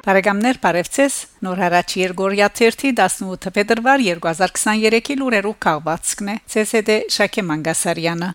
Բարեկամներ Բարևցես Նոր հարաճ Երգորիա 18 փետրվար 2023-ի լուրերով քաղվածքն է ՑՍԴ Շակե Մանգասարյանը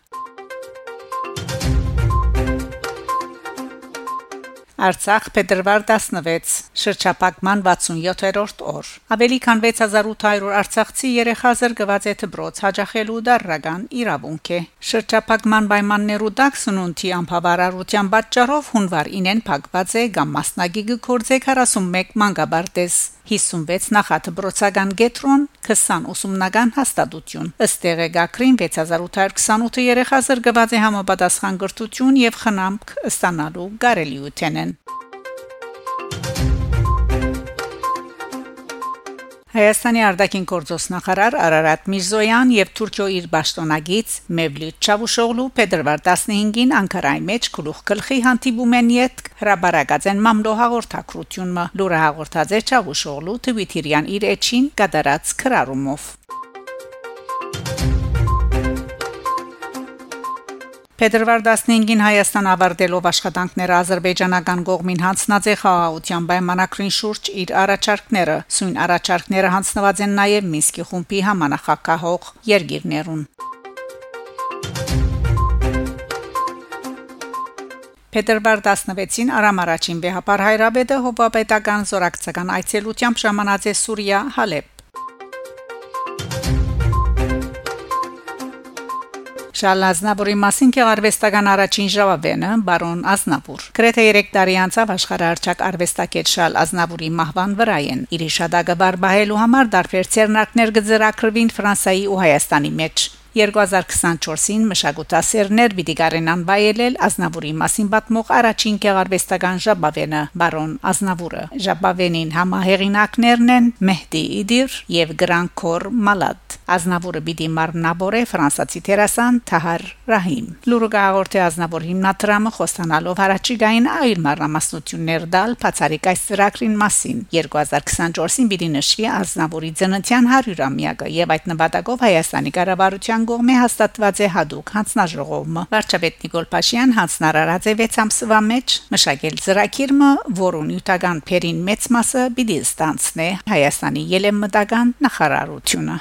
Արցախ փետրվար 16 շրջապակման 67-րդ օր ավելի քան 6800 արցախցի երեխա զրկված է դբրոց հաջախելու դարրական իրավունք է շրջապակման պայմաններու տակ սնունթի ամփավարարության պատճառով հունվար 9-ին փակված է կամ մասնագի գործե 41 մանկաբարտեզ 56 նախատբրոցական գետրոն 20 ուսումնական հաստատություն ըստ եղեգակրին 6828 երեխա զրկված է համապատասխան կրթություն եւ խնամք ստանալու կարելիութեն Հայաստանի արտաքին գործոստ նախարար Արարատ Միրզոյան եւ Թուրքիո իր ճշտոնագից Մևլութ Չավուշօղլու փետրվար 15-ին Անկարայի մեջ գլուխ գլխի հանդիպում են յետ հրաբարակած են մամլո հաղորդակցությունը լուրը հաղորդած է Չավուշօղլու Թվիտիրյան իր էջին կդարած քրարումով Փետրվար 15-ին Հայաստան ավարտելով աշխատանքները Ադրբեջանական կողմին հանձնած է խաղաղության պայմանագրին շուրջ իր առաջարկները։ Սույն առաջարկները հանձնված են նաև Մինսկի խումբի համանախագահող երկիրներուն։ Փետրվար 16-ին Արամ առաջին վեհապար հայրաբեդը հովապետական զորակցական այցելությամբ ժամանած է Սուրիա Հալեբ Շարլ Ազնավուրի մասին քեղարվեստական առաջին ժողովենը բարոն Ազնավուր Գրեթե 3 տարի անցավ աշխարհարչակ արվեստակետ Շարլ Ազնավուրի մահվան վրայեն իր շադագը բարբահելու համար դարբեր ցերնակներ գծրակրվին Ֆրանսայի ու Հայաստանի մեջ 2024-ին մշակութասերներ պիտի կարենան բայելել Ազնավուրի մասին պատմող առաջին գեղարվեստական ժաբավենը բարոն Ազնավուրը ժաբավենին համահեղինակներն են Մեհդի Իդիր եւ Գրանքոր Մալադ Ազնավուրը պիտի մարմնաբորե ֆրանսացի տերասան Թահար Ռահիմ լուրգա աղորթե Ազնավուր հիմնադրամը խոստանալով հարաճիգային այլ մարամասնություններ դալ բացարիք այս ծրագրին մասին 2024-ին պիտի նշվի Ազնավուրի ծննդյան 100-ամյակը եւ այդ նպատակով Հայաստանի կառավարության կողմէ հաստատված է հadoop հանձնաժողովը վարչապետ Նիկոլ Փաշյան հանձնարարած է 6 ամսվա մեջ մշակել ծրագիրը, որոնց յութական փերին մեծ մասը պիտի ստանցնե Հայաստանի ելեմտական նախարարությունը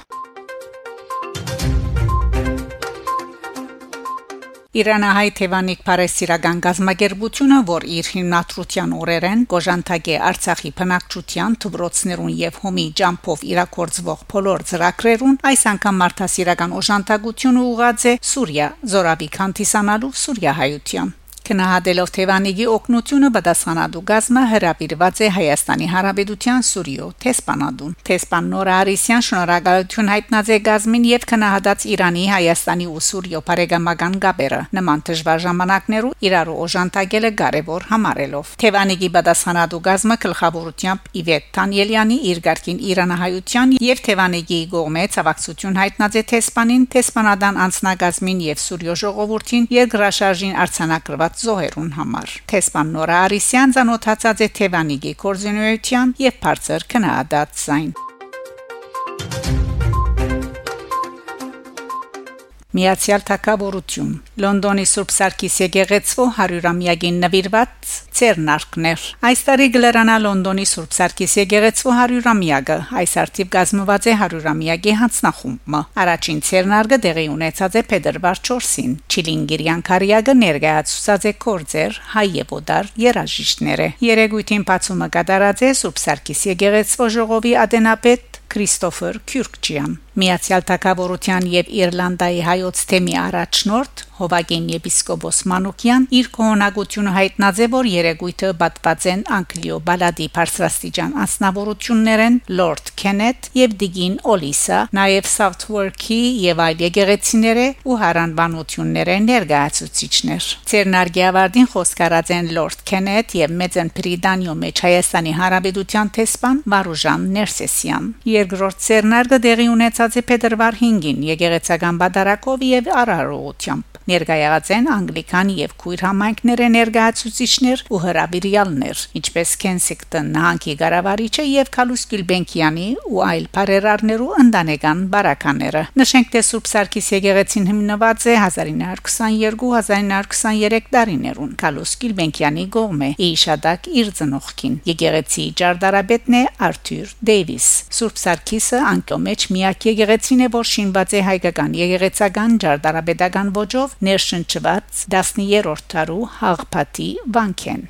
Իրանահայ Թևանիկ Փարեսիրական գազམ་ագերբությունը, որ իր հիմնադրության օրերեն կոժանտագե Արցախի բնակչության թվրոցներուն եւ հոմի ջամփով իրակորձվող փոլոր ծրակրերուն այս անգամ մարդասիրական օժանդակությունը ուղղած է Սուրիա, Զորավի քանթիսանալու Սուրիա հայության Քնահատելով Թևանիգի օկնությունը պատասխանատու գազմը հրապիրված է Հայաստանի Հանրապետության Սուրիո Թեսպանադուն։ Թեսպան Նորա Արիսյան շնորհակալություն հայտնած է գազմին եւ քնահատած Իրանի, Հայաստանի ու Սուրիո բարեկամական գաբերը։ Նման դժվար ժամանակներու իրարու օժանդակելը կարևոր համարելով։ Թևանիգի պատասխանատու գազմը գլխավորությամբ Իվետ Տանյելյանի իր ղարքին Իրանահայության եւ Թևանիգի կողմէ ցավակցություն հայտնած է Թեսպանին, Թեսպանադան անցնագազմին եւ Սուրիո ժողովրդին երկրաշարժին արցանակրված ստացված զոհերուն համար։ Թեսպան Նորա Արիսյան ցանոթացած է Թևանիգի կորզունեության եւ բարձր քնահատած sein։ Միացյալ Թագավորություն. Լոնդոնի Սուրբ Սարգիս եկեղեցու 100-ամյակին նվիրված ցերնարկներ Այս տարի գլերանա Լոնդոնի Սուրբ Սարգիս եկեղեցու 100-ամյակը այս արդիվ գազմված է 100-ամյակի հանձնախումբը Առաջին ցերնարկը տեղի ունեցած է փետրվար 4-ին Չիլինգիրյան Կարիագը ներկայացուցած է կորձեր հայ եւ օդար երաժիշտները Երեգույթին բացումը կատարած է Սուրբ Սարգիս եկեղեցու ժողովի ադենապետ Քրիստոֆեր Քյուրկչյան Միացյալ Թագավորության եւ Իռլանդայի հայոց թեմի առաջնորդ Հովագեն եպիսկոպոս Մանուկյան իր կողոնակությունը հայտնած է որ երեգույթը պատված են Անգլիո բալադի բարձրաստիճան անձնավորություններեն Lord Kenneth եւ Digin Olisa նաեւ Southwark-ի եւ այլ եկեղեցիները ու հարանբանությունները ներկայացուցիչներ Ցերնարգիավարդին խոսքարած են Lord Kenneth եւ Մեծեն Պրիդանիո մեջ Հայաստանի Հանրապետության տեսփան Վարուժան Ներսեսյան երկրորդ Ցերնարգը դեղի ունեցած է փետրվար 5-ին եկեղեցական բադարակով եւ արարողությամբ Ներկայացած են անգլիկան եւ քույր համայնքները ներկայացուցիչներ ու հրավիրյալներ, ինչպես Kensington նահանգի ղարավարիչը եւ Քալուս Գյուլբենկյանի ու այլ բարերարներու ընտանեկան բարակաները։ Նշենք, թե Սուրբ Սարգիս եկեղեցին հիմնված է 1922-1923 տարիներուն Քալուս Գյուլբենկյանի գողմե Իշադակ իր ծնողքին։ Եկեղեցի ճարտարապետն է Արթուր Դեյվիս։ Սուրբ Սարգիսը անկո մեջ միակ եկեղեցին է, որ շինված է հայկական եկեղեցական ճարտարապետական ոճով ներշնչված 10-րդ դարու հաղփատի վանքեն։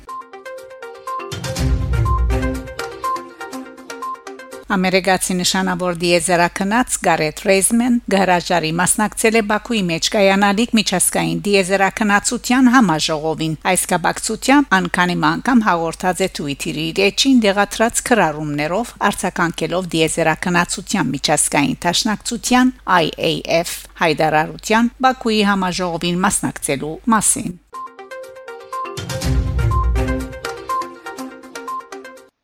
Ամերիկացի նշանավոր դիեզերակնած Գարեթ Ռեյզմեն գարաժարի մասնակցել է Բաքուի մեջ կայանալիք միջազգային դիեզերակնածության համաժողովին։ Այս կապակցությամբ անկանի անգամ հաղորդած է Twitter-ի էջին դեղատրած քրարումներով արձականքելով դիեզերակնածության միջազգային տաշնակցության IAF հայդարարության Բաքուի համաժողովին մասնակցելու մասին։